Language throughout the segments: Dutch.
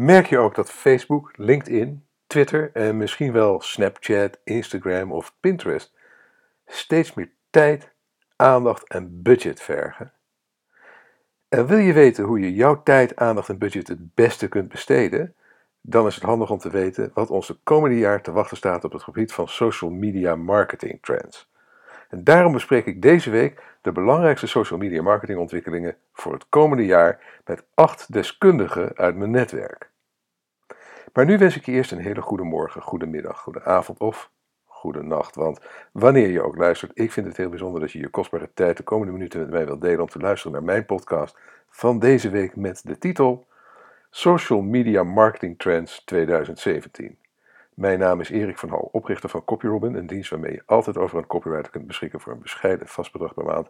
Merk je ook dat Facebook, LinkedIn, Twitter en misschien wel Snapchat, Instagram of Pinterest steeds meer tijd, aandacht en budget vergen? En wil je weten hoe je jouw tijd, aandacht en budget het beste kunt besteden? Dan is het handig om te weten wat ons de komende jaar te wachten staat op het gebied van social media marketing trends. En daarom bespreek ik deze week de belangrijkste social media marketing ontwikkelingen voor het komende jaar met acht deskundigen uit mijn netwerk. Maar nu wens ik je eerst een hele goede morgen, goede middag, goede avond of goede nacht. Want wanneer je ook luistert, ik vind het heel bijzonder dat je je kostbare tijd de komende minuten met mij wilt delen om te luisteren naar mijn podcast van deze week met de titel Social Media Marketing Trends 2017. Mijn naam is Erik van Hal, oprichter van CopyRobin, een dienst waarmee je altijd over een copywriter kunt beschikken voor een bescheiden vast bedrag per maand.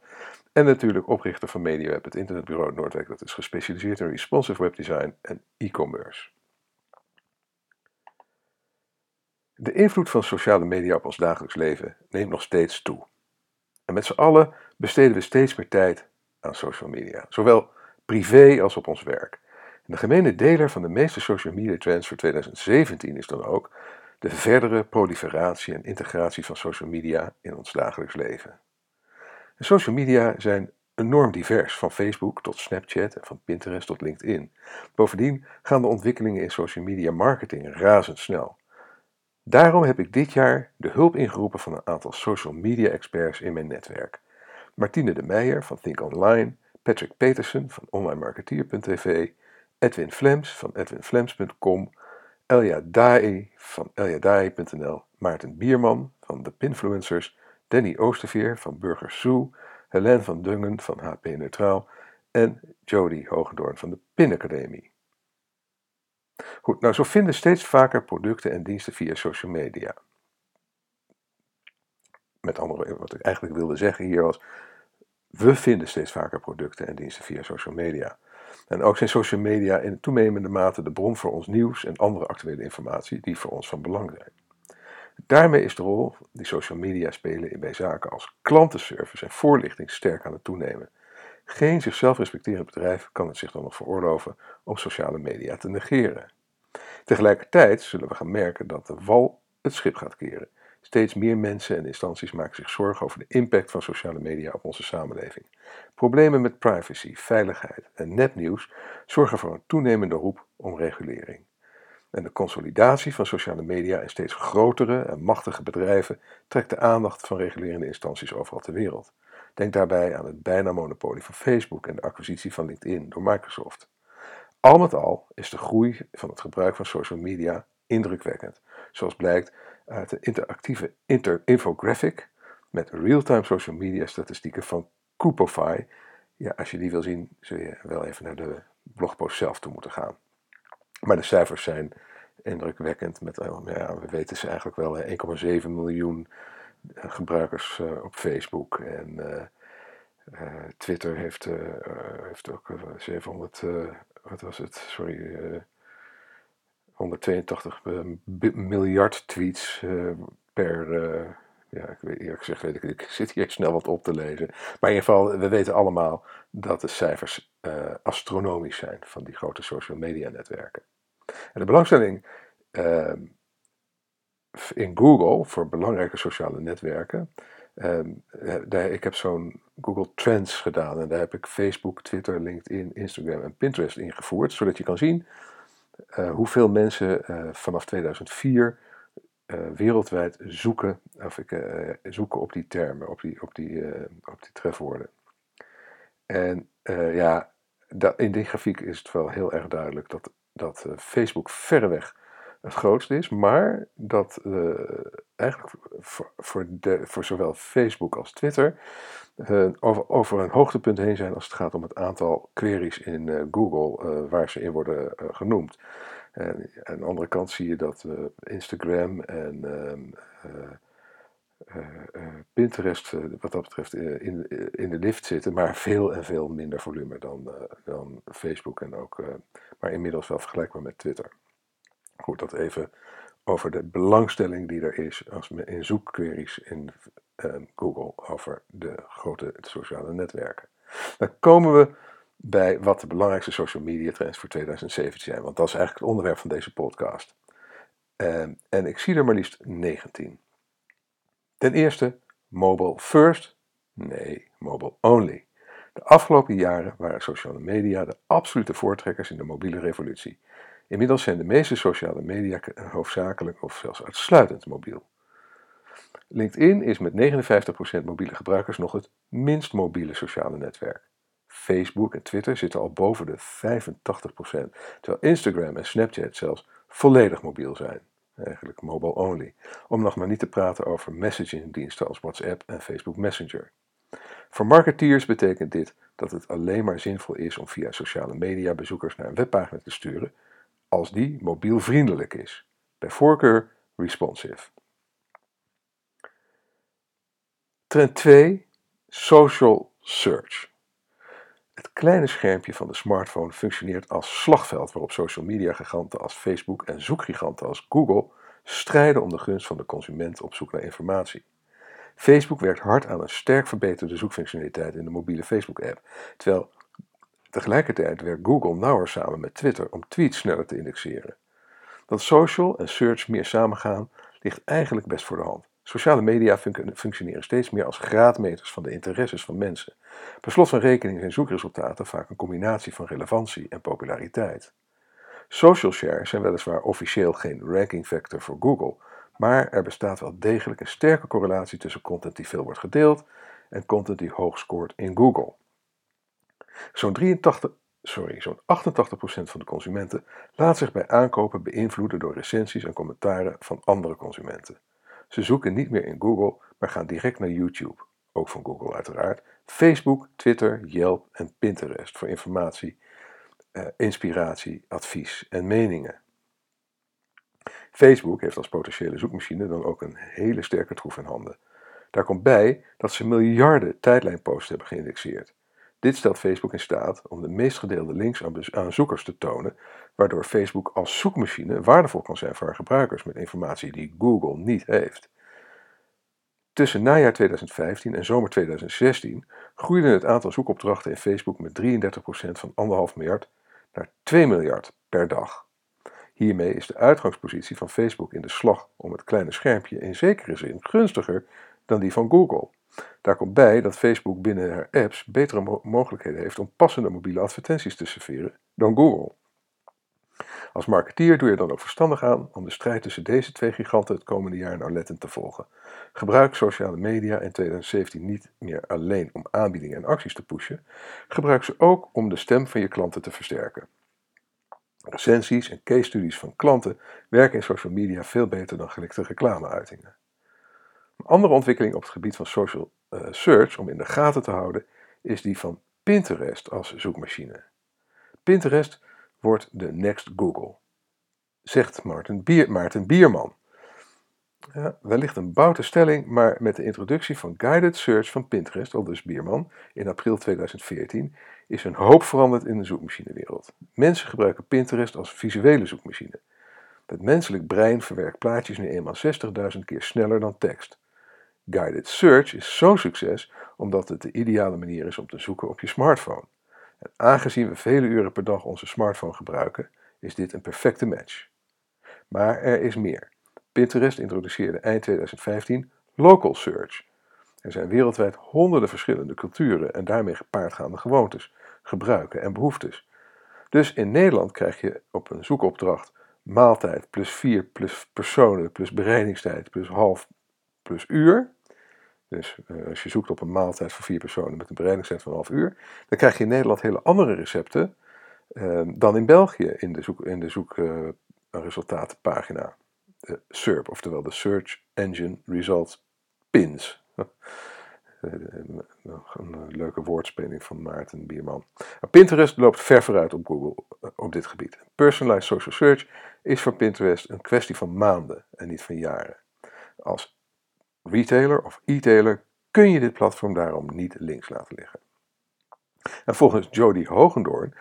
En natuurlijk oprichter van MediaWeb, het internetbureau Noordwijk dat is gespecialiseerd in responsive webdesign en e-commerce. De invloed van sociale media op ons dagelijks leven neemt nog steeds toe. En met z'n allen besteden we steeds meer tijd aan social media, zowel privé als op ons werk. De gemene deler van de meeste social media trends voor 2017 is dan ook de verdere proliferatie en integratie van social media in ons dagelijks leven. En social media zijn enorm divers, van Facebook tot Snapchat en van Pinterest tot LinkedIn. Bovendien gaan de ontwikkelingen in social media marketing razendsnel. Daarom heb ik dit jaar de hulp ingeroepen van een aantal social media experts in mijn netwerk. Martine de Meijer van Think Online, Patrick Petersen van onlinemarketeer.tv, Edwin Flems van edwinflems.com, Elja Dai van eljadai.nl, Maarten Bierman van The Pinfluencers, Danny Oosterveer van Burger Zoo, Helene van Dungen van HP Neutraal en Jody Hogendoorn van de Pin Academie. Goed, nou zo vinden steeds vaker producten en diensten via social media. Met andere wat ik eigenlijk wilde zeggen hier was, we vinden steeds vaker producten en diensten via social media. En ook zijn social media in toenemende mate de bron voor ons nieuws en andere actuele informatie die voor ons van belang zijn. Daarmee is de rol die social media spelen in bij zaken als klantenservice en voorlichting sterk aan het toenemen. Geen zichzelf respecterend bedrijf kan het zich dan nog veroorloven om sociale media te negeren. Tegelijkertijd zullen we gaan merken dat de wal het schip gaat keren. Steeds meer mensen en instanties maken zich zorgen over de impact van sociale media op onze samenleving. Problemen met privacy, veiligheid en nepnieuws zorgen voor een toenemende roep om regulering. En de consolidatie van sociale media in steeds grotere en machtige bedrijven trekt de aandacht van regulerende instanties overal ter wereld. Denk daarbij aan het bijna monopolie van Facebook en de acquisitie van LinkedIn door Microsoft. Al met al is de groei van het gebruik van social media indrukwekkend, zoals blijkt uit de interactieve inter infographic met real-time social media statistieken van Coopify. Ja, als je die wil zien, zul je wel even naar de blogpost zelf toe moeten gaan. Maar de cijfers zijn indrukwekkend. Met, ja, we weten ze eigenlijk wel, 1,7 miljoen gebruikers uh, op Facebook. En uh, uh, Twitter heeft, heeft ook 700, wat was het, sorry, 182 miljard tweets per, ja, ik weet, eerlijk gezegd weet ik, ik zit hier snel wat op te lezen. Maar in ieder geval, we weten allemaal dat de cijfers astronomisch zijn van die grote social media netwerken. En de belangstelling uh, in Google voor belangrijke sociale netwerken. Uh, daar, ik heb zo'n Google Trends gedaan en daar heb ik Facebook, Twitter, LinkedIn, Instagram en Pinterest ingevoerd, zodat je kan zien uh, hoeveel mensen eh, vanaf 2004 eh, wereldwijd zoeken, of ik, zoeken op die termen, op die, op die, op die trefwoorden. En ja, dat, in die grafiek is het wel heel erg duidelijk dat dat Facebook verreweg het grootste is, maar dat uh, eigenlijk voor, de, voor, zowel Facebook als Twitter uh, over, over, een hoogtepunt heen zijn als het gaat om het aantal queries in Google waar ze in worden genoemd. En aan de andere kant zie je dat Instagram en ehm, Pinterest wat dat betreft in, in de lift zitten, maar veel en veel minder volume dan, dan Facebook en ook maar inmiddels wel vergelijkbaar met Twitter. Goed, dat even over de belangstelling die er is als in zoekqueries in uh, Google over de grote sociale netwerken. Dan komen we bij wat de belangrijkste social media trends voor 2017 zijn. Want dat is eigenlijk het onderwerp van deze podcast. En, en ik zie er maar liefst 19. Ten eerste, mobile first? Nee, mobile only. De afgelopen jaren waren sociale media de absolute voortrekkers in de mobiele revolutie. Inmiddels zijn de meeste sociale media hoofdzakelijk of zelfs uitsluitend mobiel. LinkedIn is met 59% mobiele gebruikers nog het minst mobiele sociale netwerk. Facebook en Twitter zitten al boven de 85%, terwijl Instagram en Snapchat zelfs volledig mobiel zijn. Eigenlijk mobile only. Om nog maar niet te praten over messagingdiensten als WhatsApp en Facebook Messenger. Voor marketeers betekent dit dat het alleen maar zinvol is om via sociale media bezoekers naar een webpagina te sturen als die mobielvriendelijk is. Bij voorkeur responsive. Trend 2: Social Search. Het kleine schermpje van de smartphone functioneert als slagveld waarop social media giganten als Facebook en zoekgiganten als Google strijden om de gunst van de consument op zoek naar informatie. Facebook werkt hard aan een sterk verbeterde zoekfunctionaliteit in de mobiele Facebook-app, terwijl tegelijkertijd werkt Google nauwer samen met Twitter om tweets sneller te indexeren. Dat social en search meer samengaan ligt eigenlijk best voor de hand. Sociale media functioneren steeds meer als graadmeters van de interesses van mensen. Per slot van rekening zijn zoekresultaten vaak een combinatie van relevantie en populariteit. Social shares zijn weliswaar officieel geen ranking factor voor Google, maar er bestaat wel degelijk een sterke correlatie tussen content die veel wordt gedeeld en content die hoog scoort in Google. Zo'n 83, sorry, zo'n 88% van de consumenten laat zich bij aankopen beïnvloeden door recensies en commentaren van andere consumenten. Ze zoeken niet meer in Google, maar gaan direct naar YouTube, ook van Google uiteraard, Facebook, Twitter, Yelp en Pinterest voor informatie, eh, inspiratie, advies en meningen. Facebook heeft als potentiële zoekmachine dan ook een hele sterke troef in handen. Daar komt bij dat ze miljarden tijdlijnposts hebben geïndexeerd. Dit stelt Facebook in staat om de meest gedeelde links aan zoekers te tonen, waardoor Facebook als zoekmachine waardevol kan zijn voor haar gebruikers met informatie die Google niet heeft. Tussen najaar 2015 en zomer 2016 groeide het aantal zoekopdrachten in Facebook met 33% van 1,5 miljard naar 2 miljard per dag. Hiermee is de uitgangspositie van Facebook in de slag om het kleine schermpje in zekere zin gunstiger dan die van Google. Daar komt bij dat Facebook binnen haar apps betere mogelijkheden heeft om passende mobiele advertenties te serveren dan Google. Als marketeer doe je dan ook verstandig aan om de strijd tussen deze twee giganten het komende jaar nauwlettend te volgen. Gebruik sociale media in 2017 niet meer alleen om aanbiedingen en acties te pushen, gebruik ze ook om de stem van je klanten te versterken. Recensies en case studies van klanten werken in social media veel beter dan gelikte reclameuitingen. Een andere ontwikkeling op het gebied van social uh, search om in de gaten te houden is die van Pinterest als zoekmachine. Pinterest wordt de next Google, zegt Maarten, Bier, Bierman. Ja, wellicht een boute stelling, maar met de introductie van Guided Search van Pinterest, al dus Bierman, in april 2014, is een hoop veranderd in de zoekmachinewereld. Mensen gebruiken Pinterest als visuele zoekmachine. Het menselijk brein verwerkt plaatjes nu eenmaal 60.000 keer sneller dan tekst. Guided Search is zo'n succes omdat het de ideale manier is om te zoeken op je smartphone. En aangezien we vele uren per dag onze smartphone gebruiken, is dit een perfecte match. Maar er is meer. Pinterest introduceerde eind 2015 Local Search. Er zijn wereldwijd honderden verschillende culturen en daarmee gepaardgaande gewoontes, gebruiken en behoeftes. Dus in Nederland krijg je op een zoekopdracht maaltijd plus 4 plus personen plus bereidingstijd plus half plus uur. Dus uh, als je zoekt op een maaltijd voor vier personen met een bereidingstijd van een half uur, dan krijg je in Nederland hele andere recepten uh, dan in België in de, zoek, in de zoekresultatenpagina. Uh, de SERP, oftewel de Search Engine Results Pins. Nog een leuke woordspeling van Maarten Bierman. Pinterest loopt ver vooruit op Google op dit gebied. Personalized social search is voor Pinterest een kwestie van maanden en niet van jaren. Als retailer of e-tailer kun je dit platform daarom niet links laten liggen. En volgens Jody Hogendoorn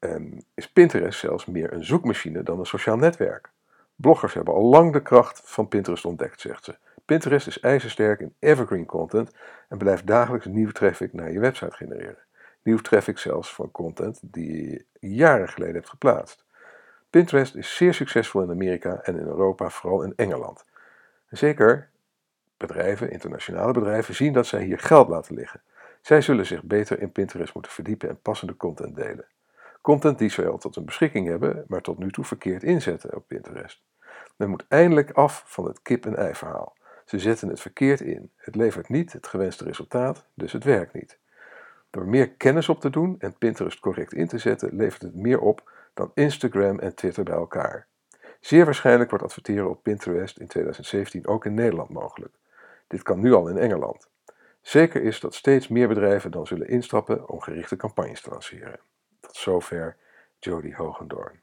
um, is Pinterest zelfs meer een zoekmachine dan een sociaal netwerk. Bloggers hebben al lang de kracht van Pinterest ontdekt, zegt ze. Pinterest is ijzersterk in evergreen content en blijft dagelijks nieuwe traffic naar je website genereren. nieuw traffic zelfs van content die je jaren geleden hebt geplaatst. Pinterest is zeer succesvol in Amerika en in Europa, vooral in Engeland. Zeker bedrijven, internationale bedrijven, zien dat zij hier geld laten liggen. Zij zullen zich beter in Pinterest moeten verdiepen en passende content delen. Content die ze wel tot hun beschikking hebben, maar tot nu toe verkeerd inzetten op Pinterest. Men moet eindelijk af van het kip-en-ei verhaal. Ze zetten het verkeerd in. Het levert niet het gewenste resultaat, dus het werkt niet. Door meer kennis op te doen en Pinterest correct in te zetten, levert het meer op dan Instagram en Twitter bij elkaar. Zeer waarschijnlijk wordt adverteren op Pinterest in 2017 ook in Nederland mogelijk. Dit kan nu al in Engeland. Zeker is dat steeds meer bedrijven dan zullen instappen om gerichte campagnes te lanceren. Tot zover Jody Hogendoorn.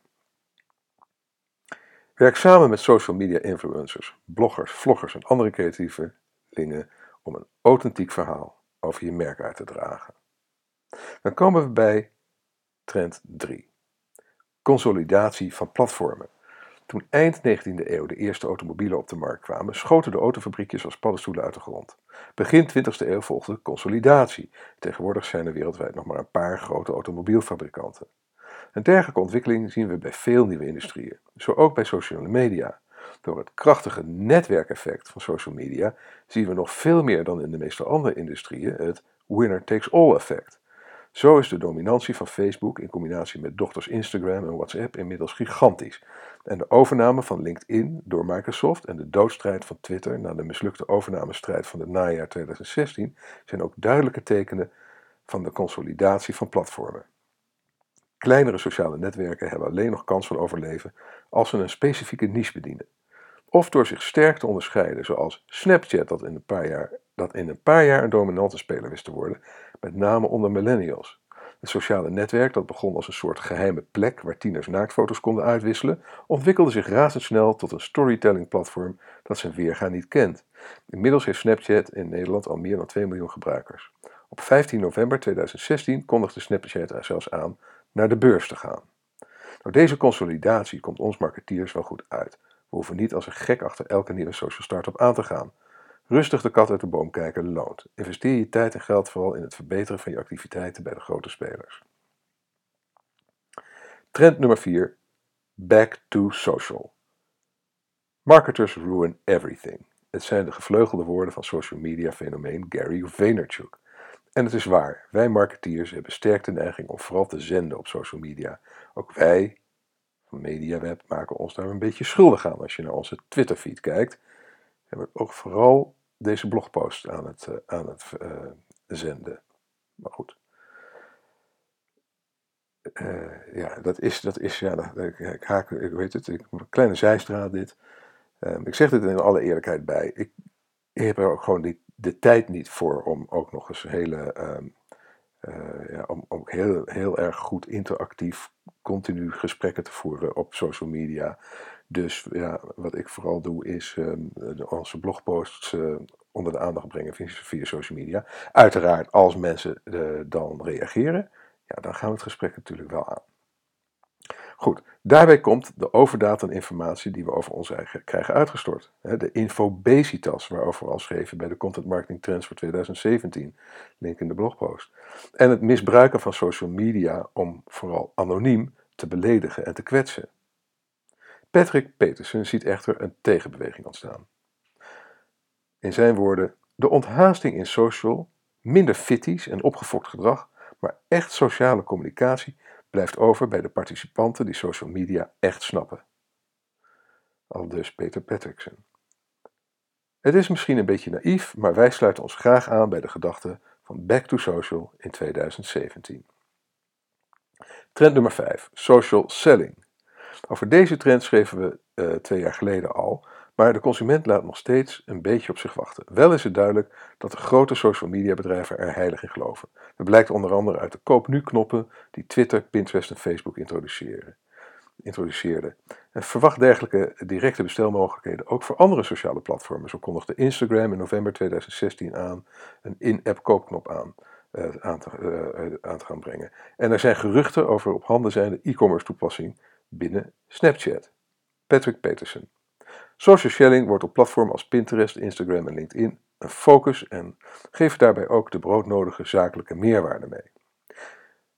Werk samen met social media influencers, bloggers, vloggers en andere creatievelingen om een authentiek verhaal over je merk uit te dragen. Dan komen we bij trend 3. Consolidatie van platformen. Toen eind 19e eeuw de eerste automobielen op de markt kwamen, schoten de autofabriekjes als paddenstoelen uit de grond. Begin 20e eeuw volgde consolidatie. Tegenwoordig zijn er wereldwijd nog maar een paar grote automobielfabrikanten. Een dergelijke ontwikkeling zien we bij veel nieuwe industrieën, zo ook bij sociale media. Door het krachtige netwerkeffect van social media zien we nog veel meer dan in de meeste andere industrieën het winner takes all effect. Zo is de dominantie van Facebook in combinatie met dochters Instagram en WhatsApp inmiddels gigantisch. En de overname van LinkedIn door Microsoft en de doodstrijd van Twitter na de mislukte overnamestrijd van het najaar 2016 zijn ook duidelijke tekenen van de consolidatie van platformen. Kleinere sociale netwerken hebben alleen nog kans van overleven als ze een specifieke niche bedienen. Of door zich sterk te onderscheiden, zoals Snapchat dat in een paar jaar, dat in een, paar jaar een dominante speler wist te worden, met name onder millennials. Het sociale netwerk, dat begon als een soort geheime plek waar tieners naaktfoto's konden uitwisselen, ontwikkelde zich razendsnel tot een storytelling-platform dat zijn weerga niet kent. Inmiddels heeft Snapchat in Nederland al meer dan 2 miljoen gebruikers. Op 15 november 2016 kondigde Snapchat zelfs aan naar de beurs te gaan. Door deze consolidatie komt ons marketeers wel goed uit. We hoeven niet als een gek achter elke nieuwe social startup aan te gaan. Rustig de kat uit de boom kijken loont. Investeer je tijd en geld vooral in het verbeteren van je activiteiten bij de grote spelers. Trend nummer 4. Back to social. Marketers ruin everything. Het zijn de gevleugelde woorden van social media fenomeen Gary Vaynerchuk. En het is waar, wij marketeers hebben sterk de neiging om vooral te zenden op social media. Ook wij van MediaWeb maken ons daar een beetje schuldig aan. Als je naar onze Twitterfeed kijkt, hebben we ook vooral deze blogpost aan het, uh, aan het uh, zenden. Maar goed. Uh, ja, dat is, dat is, ja, ik, ik haak, ik weet het, ik, een kleine zijstraat dit. Um, ik zeg dit in alle eerlijkheid bij. Ik, heb er ook gewoon die, de tijd niet voor om ook nog eens hele, uh, ja, om, om heel, heel erg goed interactief, continu gesprekken te voeren op social media. Dus ja, wat ik vooral doe is onze blogposts uh, onder de aandacht brengen via, social media. Uiteraard, als mensen uh, dan reageren, ja, dan gaan we het gesprek natuurlijk wel aan. Goed, daarbij komt de overdata informatie die we over ons eigen krijgen uitgestort. De infobesitas, waarover we al schreven bij de Content Marketing Trends voor 2017, link in de blogpost. En het misbruiken van social media om vooral anoniem te beledigen en te kwetsen. Patrick Peterson ziet echter een tegenbeweging ontstaan. In zijn woorden, de onthaasting in social, minder fitties en opgefokt gedrag, maar echt sociale communicatie blijft over bij de participanten die social media echt snappen. Al dus Peter Patrickson. Het is misschien een beetje naïef, maar wij sluiten ons graag aan bij de gedachte van Back to Social in 2017. Trend nummer 5: Social Selling. Over deze trend schreven we uh, twee jaar geleden al, maar de consument laat nog steeds een beetje op zich wachten. Wel is het duidelijk dat de grote social media bedrijven er heilig in geloven. Dat blijkt onder andere uit de koop nu knoppen die Twitter, Pinterest en Facebook introduceren. introduceerden. En verwacht dergelijke directe bestelmogelijkheden ook voor andere sociale platformen. Zo kondigde Instagram in november 2016 aan een in-app koopknop aan. Uh, aan, te, uh, aan te gaan brengen. En er zijn geruchten over op handen zijnde e-commerce toepassing binnen Snapchat. Patrick Peterson. Social sharing wordt op platformen als Pinterest, Instagram en LinkedIn een focus en geeft daarbij ook de broodnodige zakelijke meerwaarde mee.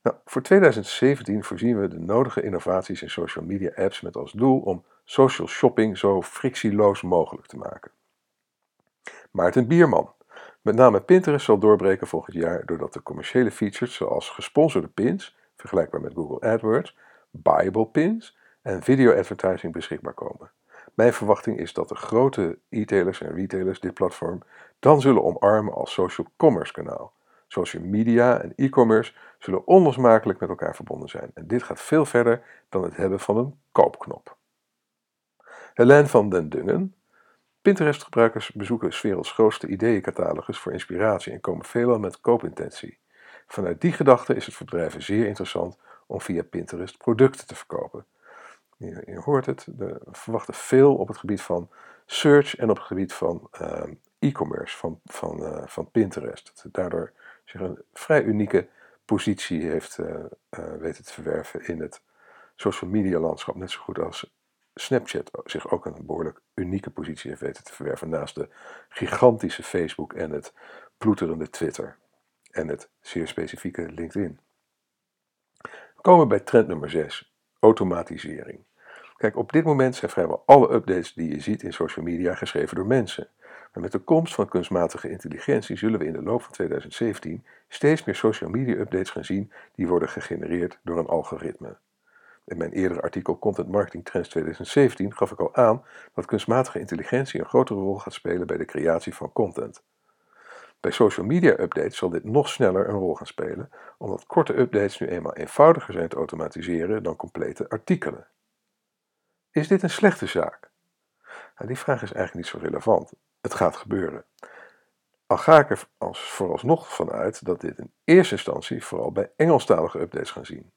Nou, voor 2017 voorzien we de nodige innovaties in social media apps met als doel om social shopping zo frictieloos mogelijk te maken. Maarten Bierman. Met name Pinterest zal doorbreken volgend jaar doordat de commerciële features zoals gesponsorde pins, vergelijkbaar met Google AdWords, buyable pins en video advertising beschikbaar komen. Mijn verwachting is dat de grote e-tailers en retailers dit platform dan zullen omarmen als social commerce kanaal. Social media en e-commerce zullen onlosmakelijk met elkaar verbonden zijn en dit gaat veel verder dan het hebben van een koopknop. Helene van den Dungen. Pinterest-gebruikers bezoeken 's werelds grootste ideeëncatalogus voor inspiratie en komen veelal met koopintentie. Vanuit die gedachte is het voor bedrijven zeer interessant om via Pinterest producten te verkopen. Je, je hoort het, we verwachten veel op het gebied van search en op het gebied van uh, e-commerce van, van, uh, van Pinterest. Dat daardoor zich een vrij unieke positie heeft uh, weten te verwerven in het social media landschap. Net zo goed als Snapchat zich ook een behoorlijk unieke positie heeft weten te verwerven naast de gigantische Facebook en het ploeterende Twitter en het zeer specifieke LinkedIn. We komen bij trend nummer 6, automatisering. Kijk, op dit moment zijn vrijwel alle updates die je ziet in social media geschreven door mensen. Maar met de komst van kunstmatige intelligentie zullen we in de loop van 2017 steeds meer social media updates gaan zien die worden gegenereerd door een algoritme. In mijn eerdere artikel Content Marketing Trends 2017 gaf ik al aan dat kunstmatige intelligentie een grotere rol gaat spelen bij de creatie van content. Bij social media updates zal dit nog sneller een rol gaan spelen, omdat korte updates nu eenmaal eenvoudiger zijn te automatiseren dan complete artikelen. Is dit een slechte zaak? Nou, die vraag is eigenlijk niet zo relevant. Het gaat gebeuren. Al ga ik er als vooralsnog vanuit dat dit in eerste instantie vooral bij Engelstalige updates gaan zien.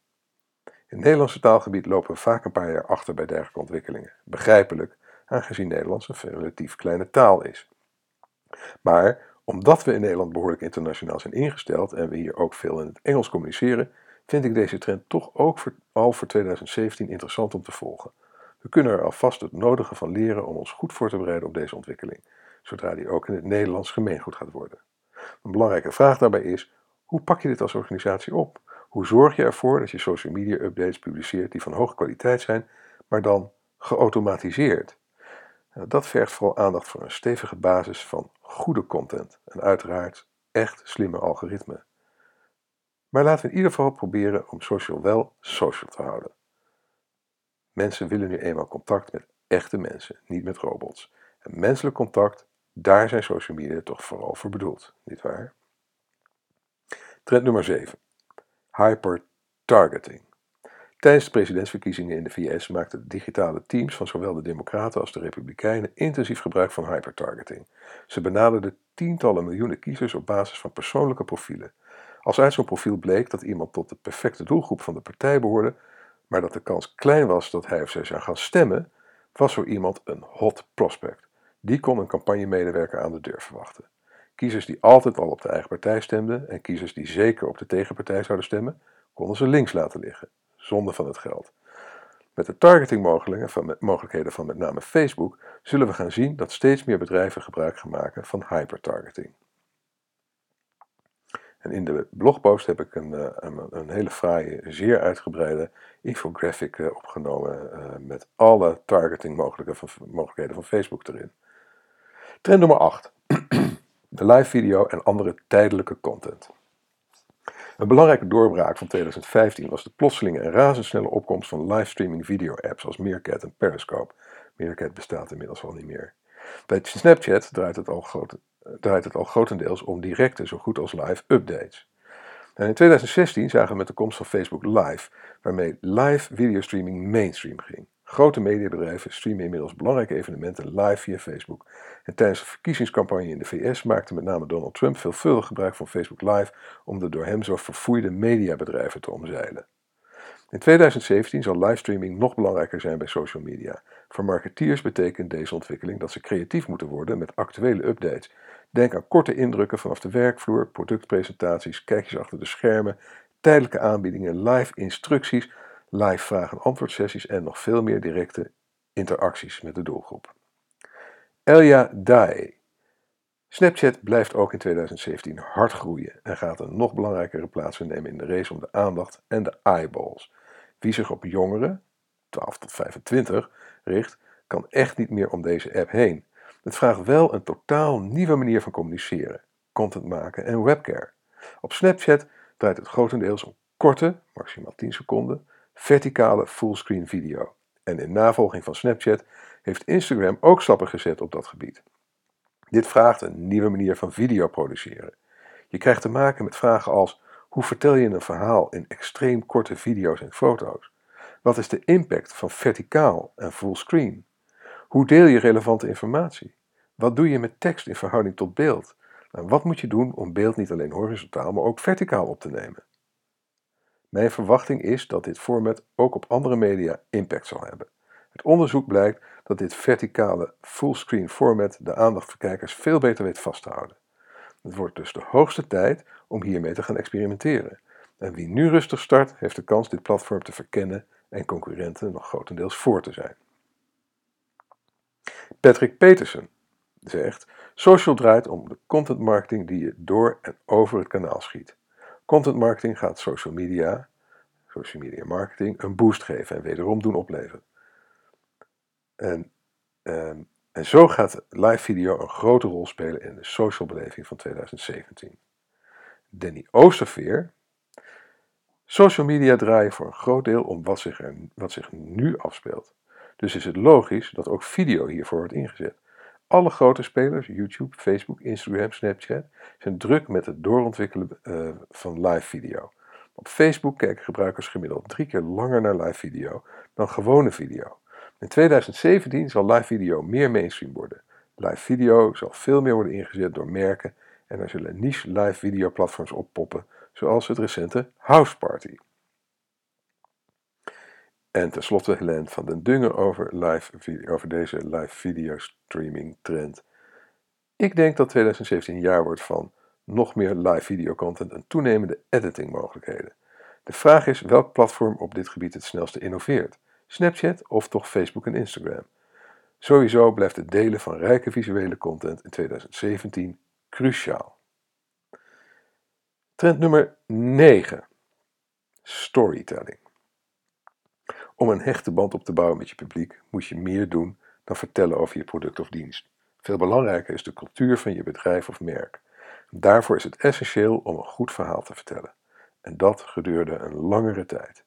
In het Nederlandse taalgebied lopen we vaak een paar jaar achter bij dergelijke ontwikkelingen. Begrijpelijk, aangezien Nederlands een relatief kleine taal is. Maar omdat we in Nederland behoorlijk internationaal zijn ingesteld en we hier ook veel in het Engels communiceren, vind ik deze trend toch ook al voor 2017 interessant om te volgen. We kunnen er alvast het nodige van leren om ons goed voor te bereiden op deze ontwikkeling, zodra die ook in het Nederlands gemeengoed gaat worden. Een belangrijke vraag daarbij is: hoe pak je dit als organisatie op? Hoe zorg je ervoor dat je social media updates publiceert die van hoge kwaliteit zijn, maar dan geautomatiseerd? Dat vergt vooral aandacht voor een stevige basis van goede content en uiteraard echt slimme algoritmen. Maar laten we in ieder geval proberen om social wel social te houden. Mensen willen nu eenmaal contact met echte mensen, niet met robots. En menselijk contact, daar zijn social media toch vooral voor bedoeld, nietwaar? Trend nummer 7. Hypertargeting. Tijdens de presidentsverkiezingen in de VS maakten digitale teams van zowel de Democraten als de Republikeinen intensief gebruik van hypertargeting. Ze benaderden tientallen miljoenen kiezers op basis van persoonlijke profielen. Als uit zo'n profiel bleek dat iemand tot de perfecte doelgroep van de partij behoorde, maar dat de kans klein was dat hij of zij zou gaan stemmen, was voor iemand een hot prospect. Die kon een campagnemedewerker aan de deur verwachten. Kiezers die altijd al op de eigen partij stemden en kiezers die zeker op de tegenpartij zouden stemmen, konden ze links laten liggen, zonder van het geld. Met de targetingmogelijkheden van met name Facebook zullen we gaan zien dat steeds meer bedrijven gebruik gaan maken van hypertargeting. En in de blogpost heb ik een, eh, een, een hele fraaie, zeer uitgebreide infographic eh, opgenomen uh, met alle targeting mogelijkheden van Facebook erin. Trend nummer 8. de live video en andere tijdelijke content. Een belangrijke doorbraak van 2015 was de plotselinge en razendsnelle opkomst van livestreaming video-apps als Meerkat en Periscope. Meerkat bestaat inmiddels al niet meer. Bij Snapchat draait het al grote, draait het al grotendeels om directe, zo goed als live updates. En in 2016 zagen we met de komst van Facebook Live, waarmee live videostreaming mainstream ging. Grote mediabedrijven streamen inmiddels belangrijke evenementen live via Facebook. En tijdens de verkiezingscampagne in de VS maakte met name Donald Trump veelvuldig gebruik van Facebook Live om de door hem zo verfoeide mediabedrijven te omzeilen. In 2017 zal livestreaming nog belangrijker zijn bij social media. Voor marketeers betekent deze ontwikkeling dat ze creatief moeten worden met actuele updates. Denk aan korte indrukken vanaf de werkvloer, productpresentaties, kijkjes achter de schermen, tijdelijke aanbiedingen, live instructies, live vraag- en antwoordsessies en nog veel meer directe interacties met de doelgroep. Elia Dae Snapchat blijft ook in 2017 hard groeien en gaat een nog belangrijkere plaats innemen in de race om de aandacht en de eyeballs. Wie zich op jongeren, 12 tot 25, richt, kan echt niet meer om deze app heen. Het vraagt wel een totaal nieuwe manier van communiceren, content maken en webcare. Op Snapchat draait het grotendeels om korte, maximaal 10 seconden, verticale fullscreen video. En in navolging van Snapchat heeft Instagram ook stappen gezet op dat gebied. Dit vraagt een nieuwe manier van video produceren. Je krijgt te maken met vragen als: hoe vertel je een verhaal in extreem korte video's en foto's? Wat is de impact van verticaal en fullscreen? Hoe deel je relevante informatie? Wat doe je met tekst in verhouding tot beeld? En wat moet je doen om beeld niet alleen horizontaal, maar ook verticaal op te nemen? Mijn verwachting is dat dit format ook op andere media impact zal hebben. Het onderzoek blijkt dat dit verticale fullscreen format de aandacht van kijkers veel beter weet vast te houden. Het wordt dus de hoogste tijd om hiermee te gaan experimenteren. En wie nu rustig start, heeft de kans dit platform te verkennen en concurrenten nog grotendeels voor te zijn. Patrick Peterson zegt: Social draait om de content marketing die je door en over het kanaal schiet. Content marketing gaat social media, social media marketing, een boost geven en wederom doen opleveren. En, ehm, en zo gaat live video een grote rol spelen in de social beleving van 2017. Danny Oosterveer. Social media draaien voor een groot deel om wat zich, er, wat zich nu afspeelt. Dus is het logisch dat ook video hiervoor wordt ingezet. Alle grote spelers, YouTube, Facebook, Instagram, Snapchat, zijn druk met het doorontwikkelen uh, van live video. Op Facebook kijken gebruikers gemiddeld drie keer langer naar live video dan gewone video. In 2017 zal live video meer mainstream worden. Live video zal veel meer worden ingezet door merken en er zullen niche live video platforms oppoppen, zoals het recente House Party. En tenslotte Helene van den Dungen over, live, over deze live video streaming trend. Ik denk dat 2017 een jaar wordt van nog meer live video content en toenemende editing mogelijkheden. De vraag is welk platform op dit gebied het snelste innoveert. Snapchat of toch Facebook en Instagram? Sowieso blijft het delen van rijke visuele content in 2017 cruciaal. Trend nummer 9. Storytelling. Om een hechte band op te bouwen met je publiek moet je meer doen dan vertellen over je product of dienst. Veel belangrijker is de cultuur van je bedrijf of merk. Daarvoor is het essentieel om een goed verhaal te vertellen. En dat gedurende een langere tijd.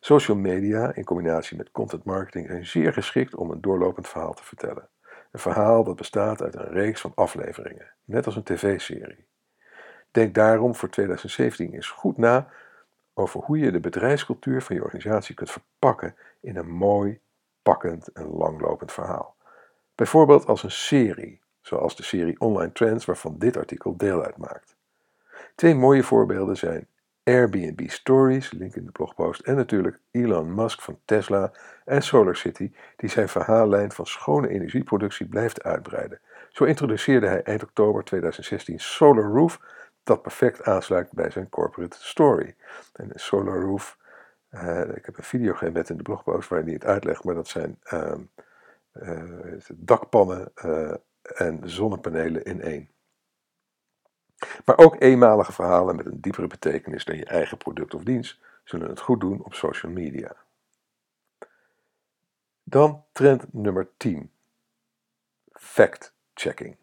Social media in combinatie met content marketing zijn zeer geschikt om een doorlopend verhaal te vertellen. Een verhaal dat bestaat uit een reeks van afleveringen, net als een tv-serie. Denk daarom voor 2017 eens goed na over hoe je de bedrijfscultuur van je organisatie kunt verpakken in een mooi, pakkend en langlopend verhaal. Bijvoorbeeld als een serie, zoals de serie Online Trends waarvan dit artikel deel uitmaakt. Twee mooie voorbeelden zijn Airbnb Stories, link in de blogpost, en natuurlijk Elon Musk van Tesla en SolarCity, die zijn verhaallijn van schone energieproductie blijft uitbreiden. Zo introduceerde hij eind oktober 2016 Solar Roof, dat perfect aansluit bij zijn corporate story. En Solar Roof, uh, ik heb een video geëmbed in de blogpost waarin hij het uitlegt, maar dat zijn uh, uh, dakpannen eh, en zonnepanelen in één. Maar ook eenmalige verhalen met een diepere betekenis dan je eigen product of dienst zullen het goed doen op social media. Dan trend nummer 10. Fact-checking.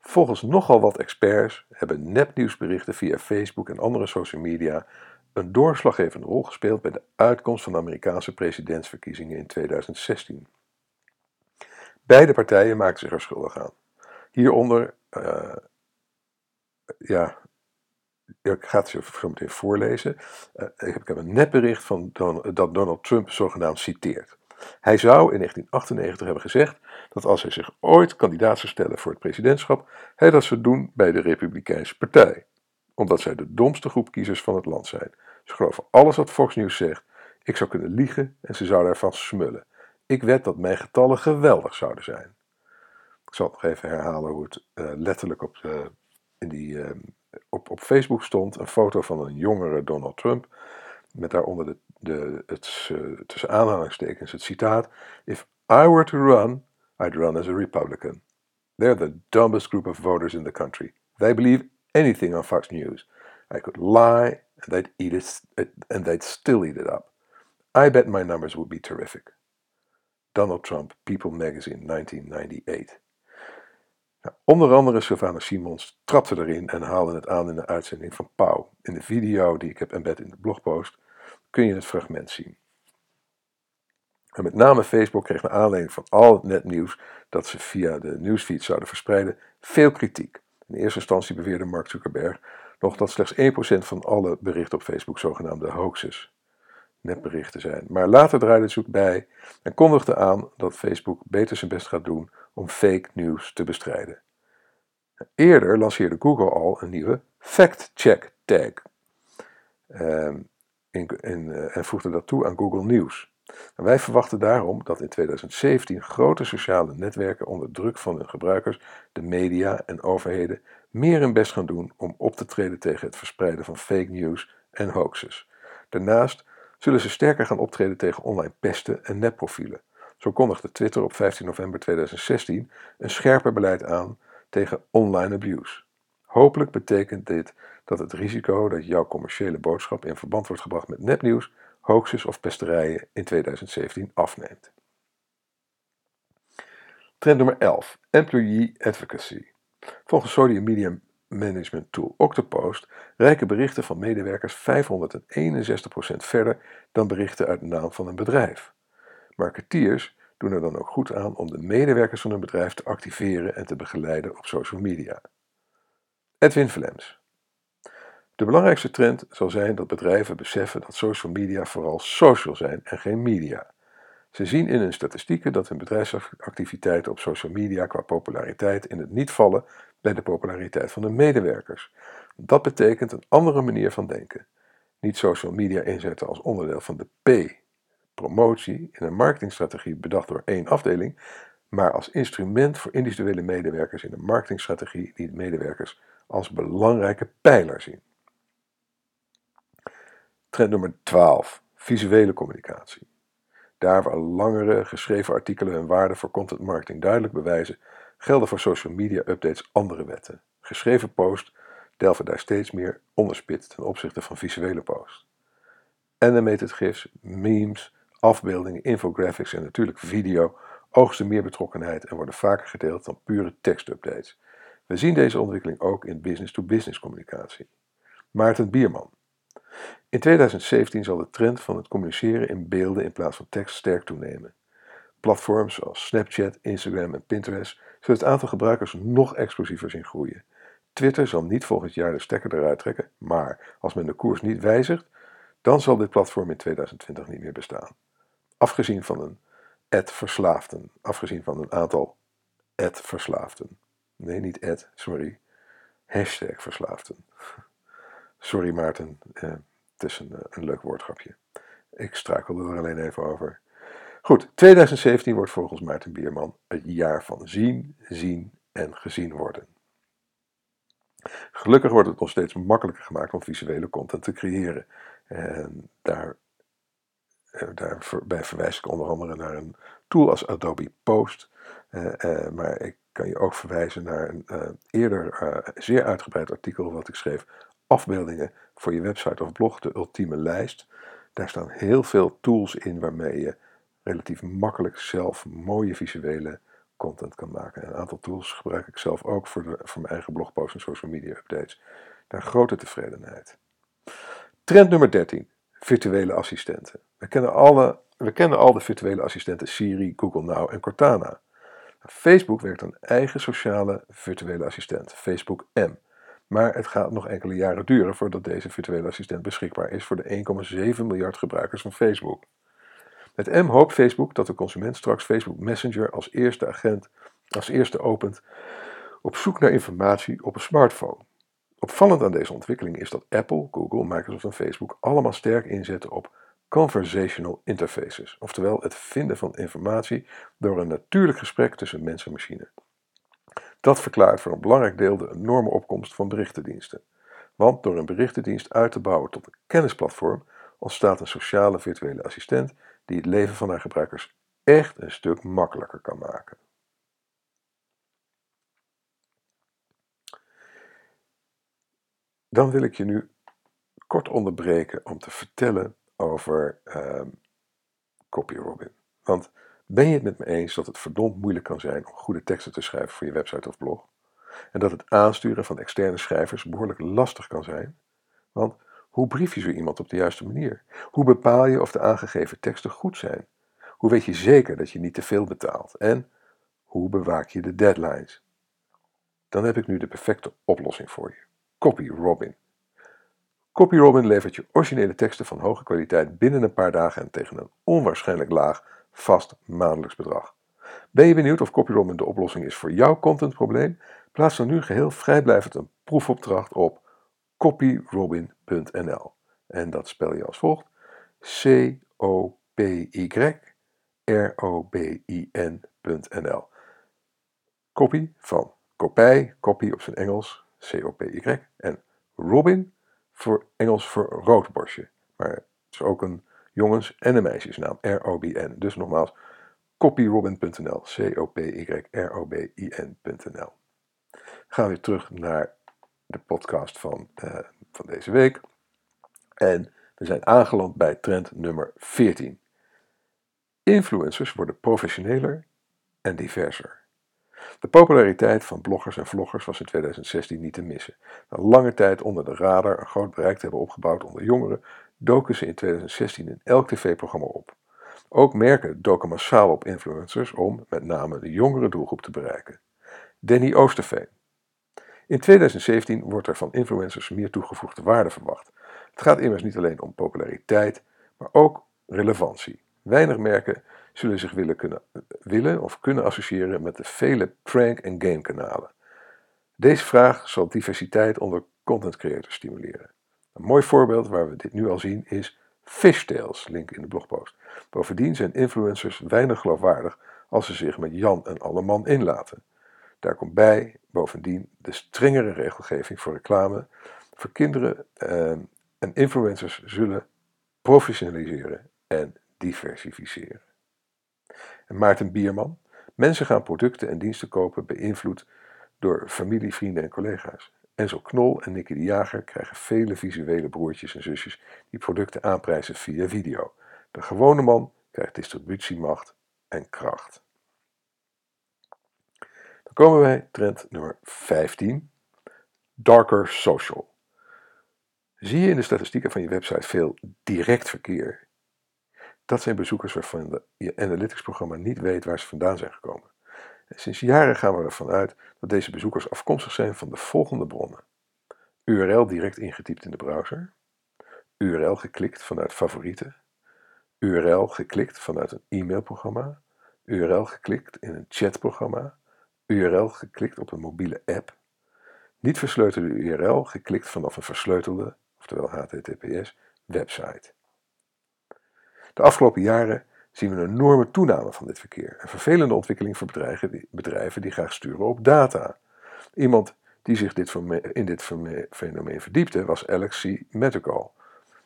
Volgens nogal wat experts hebben nepnieuwsberichten via Facebook en andere social media een doorslaggevende rol gespeeld bij de uitkomst van de Amerikaanse presidentsverkiezingen in 2016. Beide partijen maakten zich er schuldig aan. Hieronder uh, ja, ik ga het zo meteen voorlezen. Uh, ik heb een nepbericht van dat Donald Trump zogenaamd citeert. Hij zou in 1998 hebben gezegd dat als hij zich ooit kandidaat zou stellen voor het presidentschap, hij dat zou doen bij de Republikeinse Partij. Omdat zij de domste groep kiezers van het land zijn. Ze geloven alles wat Fox News zegt. Ik zou kunnen liegen en ze zouden ervan smullen. Ik wed dat mijn getallen geweldig zouden zijn. Ik zal nog even herhalen hoe het uh, letterlijk op de in die ehm, op, op Facebook stond een foto van een jongere Donald Trump. Met daaronder de, de, het, uh, tussen aanhalingstekens het citaat: If I were to run, I'd run as a Republican. They're the dumbest group of voters in the country. They believe anything on Fox News. I could lie and they'd eat it and they'd still eat it up. I bet my numbers would be terrific. Donald Trump, People Magazine, 1998. Nou, onder andere Sylvana Simons trapte erin en haalde het aan in de uitzending van Pauw. In de video die ik heb embed in de blogpost kun je het fragment zien. En met name Facebook kreeg naar aanleiding van al het netnieuws dat ze via de nieuwsfeed zouden verspreiden veel kritiek. In eerste instantie beweerde Mark Zuckerberg nog dat slechts 1% van alle berichten op Facebook zogenaamde hoaxes, netberichten zijn. Maar later draaide het zoek bij en kondigde aan dat Facebook beter zijn best gaat doen om fake news te bestrijden. Eerder lanceerde Google al een nieuwe fact-check tag ehm, uh, en voegde dat toe aan Google News. Wij verwachten daarom dat in 2017 grote sociale netwerken onder druk van hun gebruikers, de media en overheden meer hun best gaan doen om op te treden tegen het verspreiden van fake news en hoaxes. Daarnaast zullen ze sterker gaan optreden tegen online pesten en netprofielen. Zo kondigde Twitter op 15 november 2016 een scherper beleid aan tegen online abuse. Hopelijk betekent dit dat het risico dat jouw commerciële boodschap in verband wordt gebracht met nepnieuws, hoaxes of pesterijen in 2017 afneemt. Trend nummer 11: Employee Advocacy. Volgens social media management tool Octopost reiken berichten van medewerkers 561% verder dan berichten uit de naam van een bedrijf. Marketeers doen er dan ook goed aan om de medewerkers van een bedrijf te activeren en te begeleiden op social media. Edwin Vlems. De belangrijkste trend zal zijn dat bedrijven beseffen dat social media vooral social zijn en geen media. Ze zien in hun statistieken dat hun bedrijfsactiviteiten op social media qua populariteit in het niet vallen bij de populariteit van de medewerkers. Dat betekent een andere manier van denken. Niet social media inzetten als onderdeel van de P, promotie, in een marketingstrategie bedacht door één afdeling, maar als instrument voor individuele medewerkers in een marketingstrategie die de medewerkers als belangrijke pijler zien. Trend nummer 12. Visuele communicatie. Daar waar langere geschreven artikelen hun waarde voor content marketing duidelijk bewijzen, gelden voor social media updates andere wetten. Geschreven post delven daar steeds meer onderspit ten opzichte van visuele post. Animated GIFs, memes, afbeeldingen, infographics en natuurlijk video oogsten meer betrokkenheid en worden vaker gedeeld dan pure tekstupdates. We zien deze ontwikkeling ook in business-to-business -business communicatie. Maarten Bierman. In 2017 zal de trend van het communiceren in beelden in plaats van tekst sterk toenemen. Platforms zoals Snapchat, Instagram en Pinterest zullen het aantal gebruikers nog explosiever zien groeien. Twitter zal niet volgend jaar de stekker eruit trekken, maar als men de koers niet wijzigt, dan zal dit platform in 2020 niet meer bestaan. Afgezien van een ad-verslaafden, afgezien van een aantal ad-verslaafden. Nee, niet ad, sorry. Hashtag verslaafden. Sorry Maarten, eh, het is een, eh, een leuk woordgrapje. Ik struikelde er alleen even over. Goed, 2017 wordt volgens Maarten Bierman het jaar van zien, zien en gezien worden. Gelukkig wordt het nog steeds makkelijker gemaakt om visuele content te creëren. En daar, eh, daarbij verwijs ik onder andere naar een tool als Adobe Post. Uh, maar ik kan je ook verwijzen naar een uh, eerder zeer uitgebreid artikel wat ik schreef. Afbeeldingen voor je website of blog, de ultieme lijst. Daar staan heel veel tools in waarmee je relatief makkelijk zelf mooie visuele content kan maken. Een aantal tools gebruik ik zelf ook voor, voor mijn eigen blogposts en social media updates. Daar grote tevredenheid. Trend nummer 13. Virtuele assistenten. We kennen, alle, we kennen al de virtuele assistenten Siri, Google Now en Cortana. Facebook werkt een eigen sociale virtuele assistent, Facebook M. Maar het gaat nog enkele jaren duren voordat deze virtuele assistent beschikbaar is voor de 1,7 miljard gebruikers van Facebook. Met M hoopt Facebook dat de consument straks Facebook Messenger als eerste agent, als eerste opent op zoek naar informatie op een smartphone. Opvallend aan deze ontwikkeling is dat Apple, Google, Microsoft en Facebook allemaal sterk inzetten op conversational interfaces, oftewel het vinden van informatie door een natuurlijk gesprek tussen mens en machine. Dat verklaart voor een belangrijk deel de enorme opkomst van berichtendiensten. Want door een berichtendienst uit te bouwen tot een kennisplatform ontstaat een sociale virtuele assistent die het leven van haar gebruikers echt een stuk makkelijker kan maken. Dan wil ik je nu kort onderbreken om te vertellen over um, CopyRobin. Want ben je het met me eens dat het verdomd moeilijk kan zijn om goede teksten te schrijven voor je website of blog? En dat het aansturen van externe schrijvers behoorlijk lastig kan zijn? Want hoe brief je zo iemand op de juiste manier? Hoe bepaal je of de aangegeven teksten goed zijn? Hoe weet je zeker dat je niet te veel betaalt? En hoe bewaak je de deadlines? Dan heb ik nu de perfecte oplossing voor je. CopyRobin. CopyRobin levert je originele teksten van hoge kwaliteit binnen een paar dagen en tegen een onwaarschijnlijk laag vast maandelijks bedrag. Ben je benieuwd of CopyRobin de oplossing is voor jouw contentprobleem? Plaats dan nu geheel vrijblijvend een proefopdracht op copyrobin.nl. En dat spel je als volgt: C-O-P-Y-R-O-B-I-N.nl. Copy van kopij, copy op zijn Engels, C-O-P-Y, en Robin voor Engels voor roodborstje. Maar het is ook een jongens- en een meisjesnaam, R-O-B-N. Dus nogmaals, copyrobin.nl, C-O-P-Y-R-O-B-I-N.nl. Gaan we weer terug naar de podcast van, uh, van deze week. En we zijn aangeland bij trend nummer 14. Influencers worden professioneler en diverser. De populariteit van bloggers en vloggers was in 2016 niet te missen. Na lange tijd onder de radar een groot bereik te hebben opgebouwd onder jongeren, doken ze in 2016 in elk tv-programma op. Ook merken doken massaal op influencers om met name de jongere doelgroep te bereiken. Danny Oosterveen. In 2017 wordt er van influencers meer toegevoegde waarde verwacht. Het gaat immers niet alleen om populariteit, maar ook relevantie. Weinig merken zullen zich willen, kunnen, willen of kunnen associëren met de vele prank- en gamekanalen. Deze vraag zal diversiteit onder content creators stimuleren. Een mooi voorbeeld waar we dit nu al zien is Fishtails, link in de blogpost. Bovendien zijn influencers weinig geloofwaardig als ze zich met Jan en Alleman inlaten. Daar komt bij bovendien de strengere regelgeving voor reclame voor kinderen eh, en influencers zullen professionaliseren en diversificeren. En Maarten Bierman. Mensen gaan producten en diensten kopen beïnvloed door familie, vrienden en collega's. Enzo Knol en Nicky de Jager krijgen vele visuele broertjes en zusjes die producten aanprijzen via video. De gewone man krijgt distributiemacht en kracht. Dan komen wij trend nummer 15. Darker Social. Zie je in de statistieken van je website veel direct verkeer? Dat zijn bezoekers waarvan je analytics-programma niet weet waar ze vandaan zijn gekomen. En sinds jaren gaan we ervan uit dat deze bezoekers afkomstig zijn van de volgende bronnen. URL direct ingetypt in de browser. URL geklikt vanuit favorieten. URL geklikt vanuit een e-mailprogramma. URL geklikt in een chatprogramma. URL geklikt op een mobiele app. Niet versleutelde URL geklikt vanaf een versleutelde, oftewel HTTPS, website. De afgelopen jaren zien we een enorme toename van dit verkeer. Een vervelende ontwikkeling voor bedrijven die, graag sturen op data. Iemand die zich dit in dit fenomeen verdiepte was Alex C. Medical.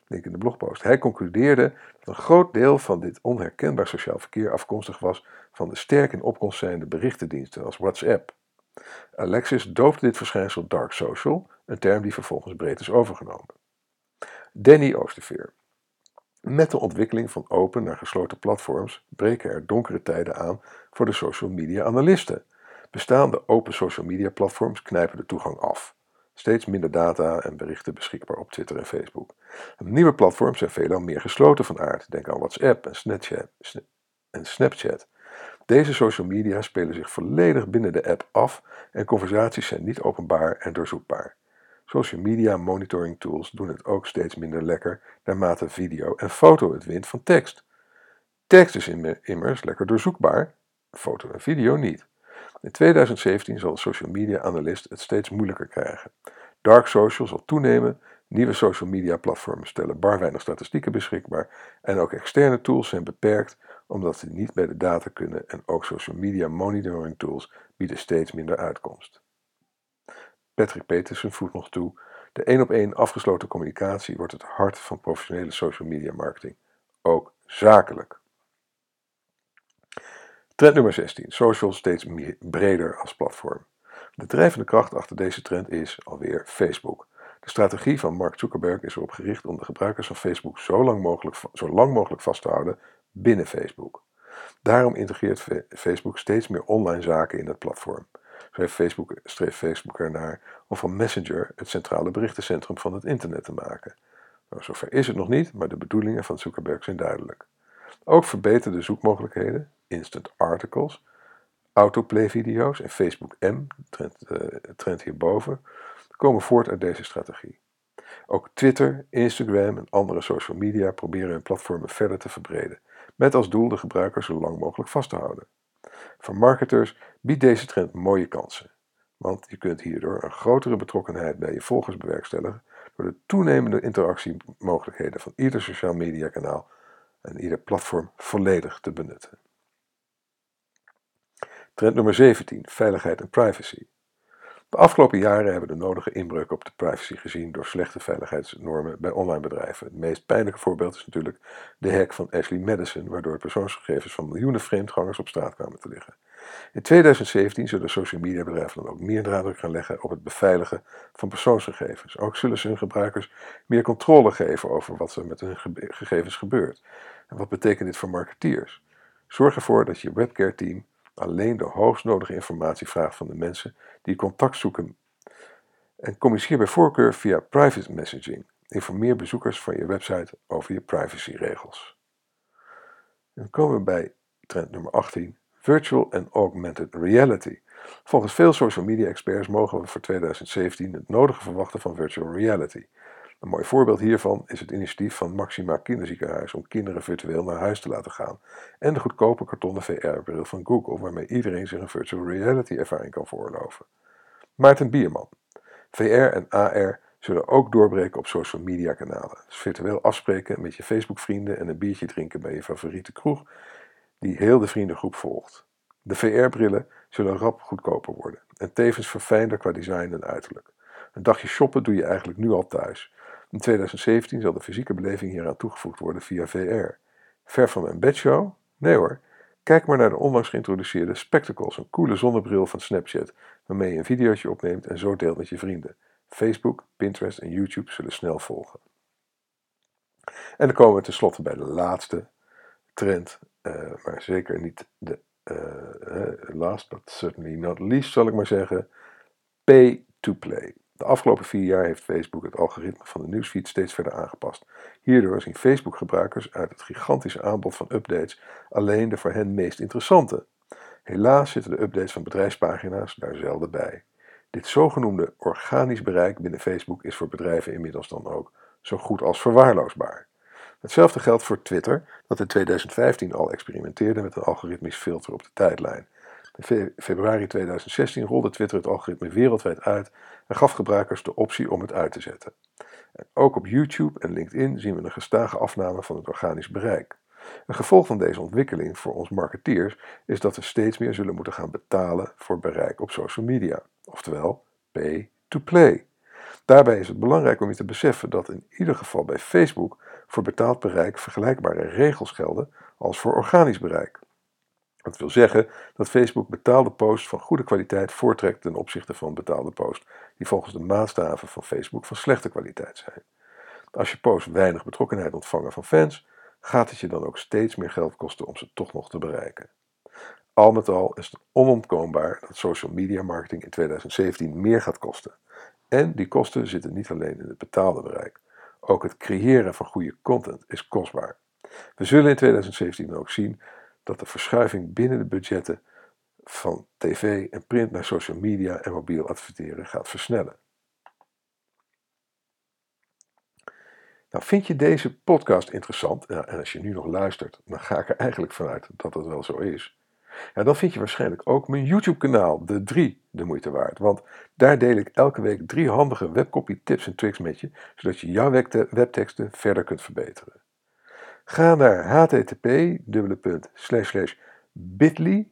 Link in de blogpost. Hij concludeerde dat een groot deel van dit onherkenbaar sociaal verkeer afkomstig was van de sterk in opkomst zijnde berichtendiensten als WhatsApp. Alexis doopte dit verschijnsel dark social, een term die vervolgens breed is overgenomen. Danny Oosterveer. Met de ontwikkeling van open naar gesloten platforms breken er donkere tijden aan voor de social media analisten. Bestaande open social media platforms knijpen de toegang af. Steeds minder data en berichten beschikbaar op Twitter en Facebook. nieuwe platforms zijn veelal meer gesloten van aard. Denk aan WhatsApp en Snapchat. En Snapchat. Deze social media spelen zich volledig binnen de app af en conversaties zijn niet openbaar en doorzoekbaar. Social media monitoring tools doen het ook steeds minder lekker naarmate video en foto het wint van tekst. Tekst is immers lekker doorzoekbaar, foto en video niet. In 2017 zal social media analist het steeds moeilijker krijgen. Dark social zal toenemen, nieuwe social media platformen stellen bar weinig statistieken beschikbaar en ook externe tools zijn beperkt omdat ze niet bij de data kunnen en ook social media monitoring tools bieden steeds minder uitkomst. Patrick Petersen voegt nog toe: de één op één afgesloten communicatie wordt het hart van professionele social media marketing, ook zakelijk. Trend nummer 16: social steeds breder als platform. De drijvende kracht achter deze trend is alweer Facebook. De strategie van Mark Zuckerberg is erop gericht om de gebruikers van Facebook zo lang mogelijk, zo lang mogelijk vast te houden binnen Facebook. Daarom integreert Facebook steeds meer online zaken in het platform. Heeft Facebook, streeft Facebook ernaar om van Messenger het centrale berichtencentrum van het internet te maken. Nou, zover is het nog niet, maar de bedoelingen van Zuckerberg zijn duidelijk. Ook verbeterde zoekmogelijkheden, instant articles, autoplay-video's en Facebook M, trend, uh, trend hierboven, komen voort uit deze strategie. Ook Twitter, Instagram en andere social media proberen hun platformen verder te verbreden, met als doel de gebruikers zo lang mogelijk vast te houden. Voor marketers biedt deze trend mooie kansen, want je kunt hierdoor een grotere betrokkenheid bij je volgers bewerkstelligen door de toenemende interactiemogelijkheden van ieder sociaal media kanaal en ieder platform volledig te benutten. Trend nummer 17: veiligheid en privacy. De afgelopen jaren hebben we de nodige inbreuk op de privacy gezien door slechte veiligheidsnormen bij online bedrijven. Het meest pijnlijke voorbeeld is natuurlijk de hack van Ashley Madison, waardoor persoonsgegevens van miljoenen vreemdgangers op straat kwamen te liggen. In 2017 zullen social media bedrijven dan ook meer nadruk gaan leggen op het beveiligen van persoonsgegevens. Ook zullen ze hun gebruikers meer controle geven over wat er met hun gegevens gebeurt. En wat betekent dit voor marketeers? Zorg ervoor dat je webcare team alleen de hoogst nodige informatie vraagt van de mensen die contact zoeken. En communiceer bij voorkeur via private messaging. Informeer bezoekers van je website over je privacyregels. Dan komen we bij trend nummer 18, virtual and augmented reality. Volgens veel social media experts mogen we voor 2017 het nodige verwachten van virtual reality. Een mooi voorbeeld hiervan is het initiatief van Maxima Kinderziekenhuis om kinderen virtueel naar huis te laten gaan en de goedkope kartonnen VR-bril van Google waarmee iedereen zich een virtual reality ervaring kan voorloven. Maarten Bierman. VR en AR zullen ook doorbreken op social media kanalen. Dus virtueel afspreken met je Facebook vrienden en een biertje drinken bij je favoriete kroeg die heel de vriendengroep volgt. De VR-brillen zullen rap goedkoper worden en tevens verfijnder qua design en uiterlijk. Een dagje shoppen doe je eigenlijk nu al thuis. In 2017 zal de fysieke beleving hieraan toegevoegd worden via VR. Ver van mijn bedshow? Nee hoor. Kijk maar naar de onlangs geïntroduceerde Spectacles, een coole zonnebril van Snapchat, waarmee je een videootje opneemt en zo deelt met je vrienden. Facebook, Pinterest en YouTube zullen snel volgen. En dan komen we tenslotte bij de laatste trend, uh, maar zeker niet de uh, last but certainly not least, zal ik maar zeggen. Pay to play. De afgelopen vier jaar heeft Facebook het algoritme van de nieuwsfeed steeds verder aangepast. Hierdoor zien Facebook-gebruikers uit het gigantische aanbod van updates alleen de voor hen meest interessante. Helaas zitten de updates van bedrijfspagina's daar zelden bij. Dit zogenoemde organisch bereik binnen Facebook is voor bedrijven inmiddels dan ook zo goed als verwaarloosbaar. Hetzelfde geldt voor Twitter, dat in 2015 al experimenteerde met een algoritmisch filter op de tijdlijn. In februari 2016 rolde Twitter het algoritme wereldwijd uit en gaf gebruikers de optie om het uit te zetten. En ook op YouTube en LinkedIn zien we een gestage afname van het organisch bereik. Een gevolg van deze ontwikkeling voor ons marketeers is dat we steeds meer zullen moeten gaan betalen voor bereik op social media, oftewel pay to play. Daarbij is het belangrijk om je te beseffen dat in ieder geval bij Facebook voor betaald bereik vergelijkbare regels gelden als voor organisch bereik. Dat wil zeggen dat Facebook betaalde posts van goede kwaliteit voortrekt ten opzichte van betaalde posts die volgens de maatstaven van Facebook van slechte kwaliteit zijn. Als je posts weinig betrokkenheid ontvangen van fans, gaat het je dan ook steeds meer geld kosten om ze toch nog te bereiken. Al met al is het onontkoombaar dat social media marketing in 2017 meer gaat kosten. En die kosten zitten niet alleen in het betaalde bereik. Ook het creëren van goede content is kostbaar. We zullen in 2017 ook zien dat de verschuiving binnen de budgetten van tv en print naar social media en mobiel adverteren gaat versnellen. Nou, vind je deze podcast interessant? En als je nu nog luistert, dan ga ik er eigenlijk vanuit dat dat wel zo is. Ja, dan vind je waarschijnlijk ook mijn YouTube-kanaal, De 3, de moeite waard. Want daar deel ik elke week drie handige webcopy tips en tricks met je, zodat je jouw webteksten verder kunt verbeteren. Ga naar http://bit.ly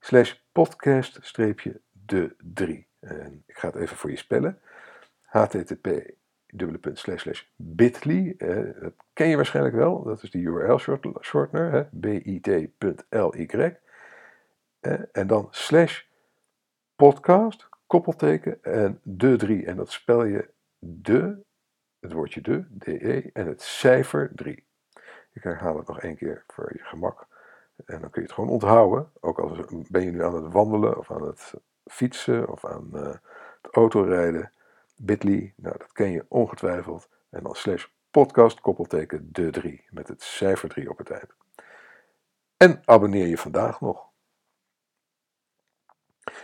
slash podcast-de 3. En ik ga het even voor je spellen. http bit.ly, dat ken je waarschijnlijk wel, dat is de URL-shortener, bit.ly. En dan slash podcast, koppelteken en de 3. En dat spel je de, het woordje de, de, en het cijfer 3. Ik herhaal het nog één keer voor je gemak. En dan kun je het gewoon onthouden. Ook al ben je nu aan het wandelen of aan het fietsen of aan uh, het autorijden. Bitly, nou dat ken je ongetwijfeld. En dan slash podcast koppelteken de 3 met het cijfer 3 op het eind. En abonneer je vandaag nog.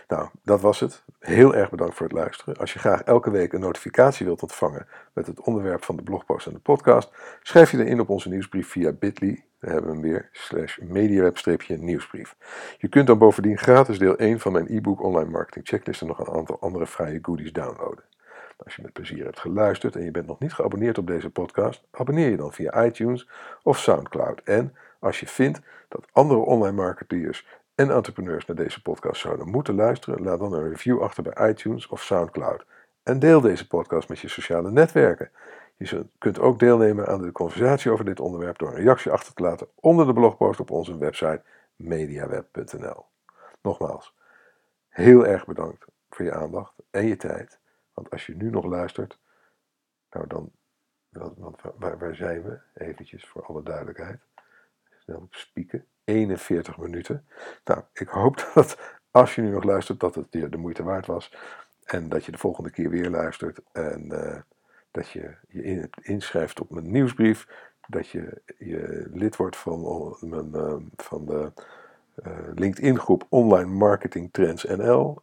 Nou, dat was het. Heel erg bedankt voor het luisteren. Als je graag elke week een notificatie wilt ontvangen met het onderwerp van de blogpost en de podcast, schrijf je dan in op onze nieuwsbrief via bit.ly, daar hebben we hem weer, slash mediaweb-nieuwsbrief. Je kunt dan bovendien gratis deel 1 van mijn e-book Online Marketing Checklist en nog een aantal andere vrije goodies downloaden. Als je met plezier hebt geluisterd en je bent nog niet geabonneerd op deze podcast, abonneer je dan via iTunes of SoundCloud. En als je vindt dat andere online marketeers en entrepreneurs naar deze podcast zouden moeten luisteren, laat dan een review achter bij iTunes of SoundCloud. En deel deze podcast met je sociale netwerken. Je kunt ook deelnemen aan de conversatie over dit onderwerp door een reactie achter te laten onder de blogpost op onze website mediaweb.nl. Nogmaals, heel erg bedankt voor je aandacht en je tijd. Want als je nu nog luistert, nou dan, waar, waar zijn we? Eventjes voor alle duidelijkheid. Snel spieken. 41 minuten. Nou, ik hoop dat als je nu nog luistert, dat het de moeite waard was. En dat je de volgende keer weer luistert. En uh, dat je je inschrijft op mijn nieuwsbrief. Dat je, je lid wordt van, mijn, uh, van de uh, LinkedIn groep Online Marketing Trends NL.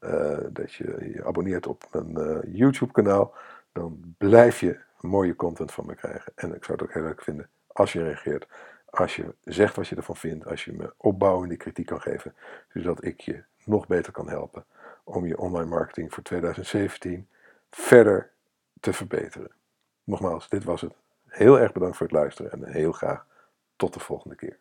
dat je je abonneert op mijn YouTube kanaal. Dan blijf je mooie content van me krijgen. En ik zou het ook heel leuk vinden als je reageert als je zegt wat je ervan vindt, als je me opbouwende kritiek kan geven, zodat ik je nog beter kan helpen om je online marketing voor 2017 verder te verbeteren. Nogmaals, dit was het. Heel erg bedankt voor het luisteren en heel graag tot de volgende keer.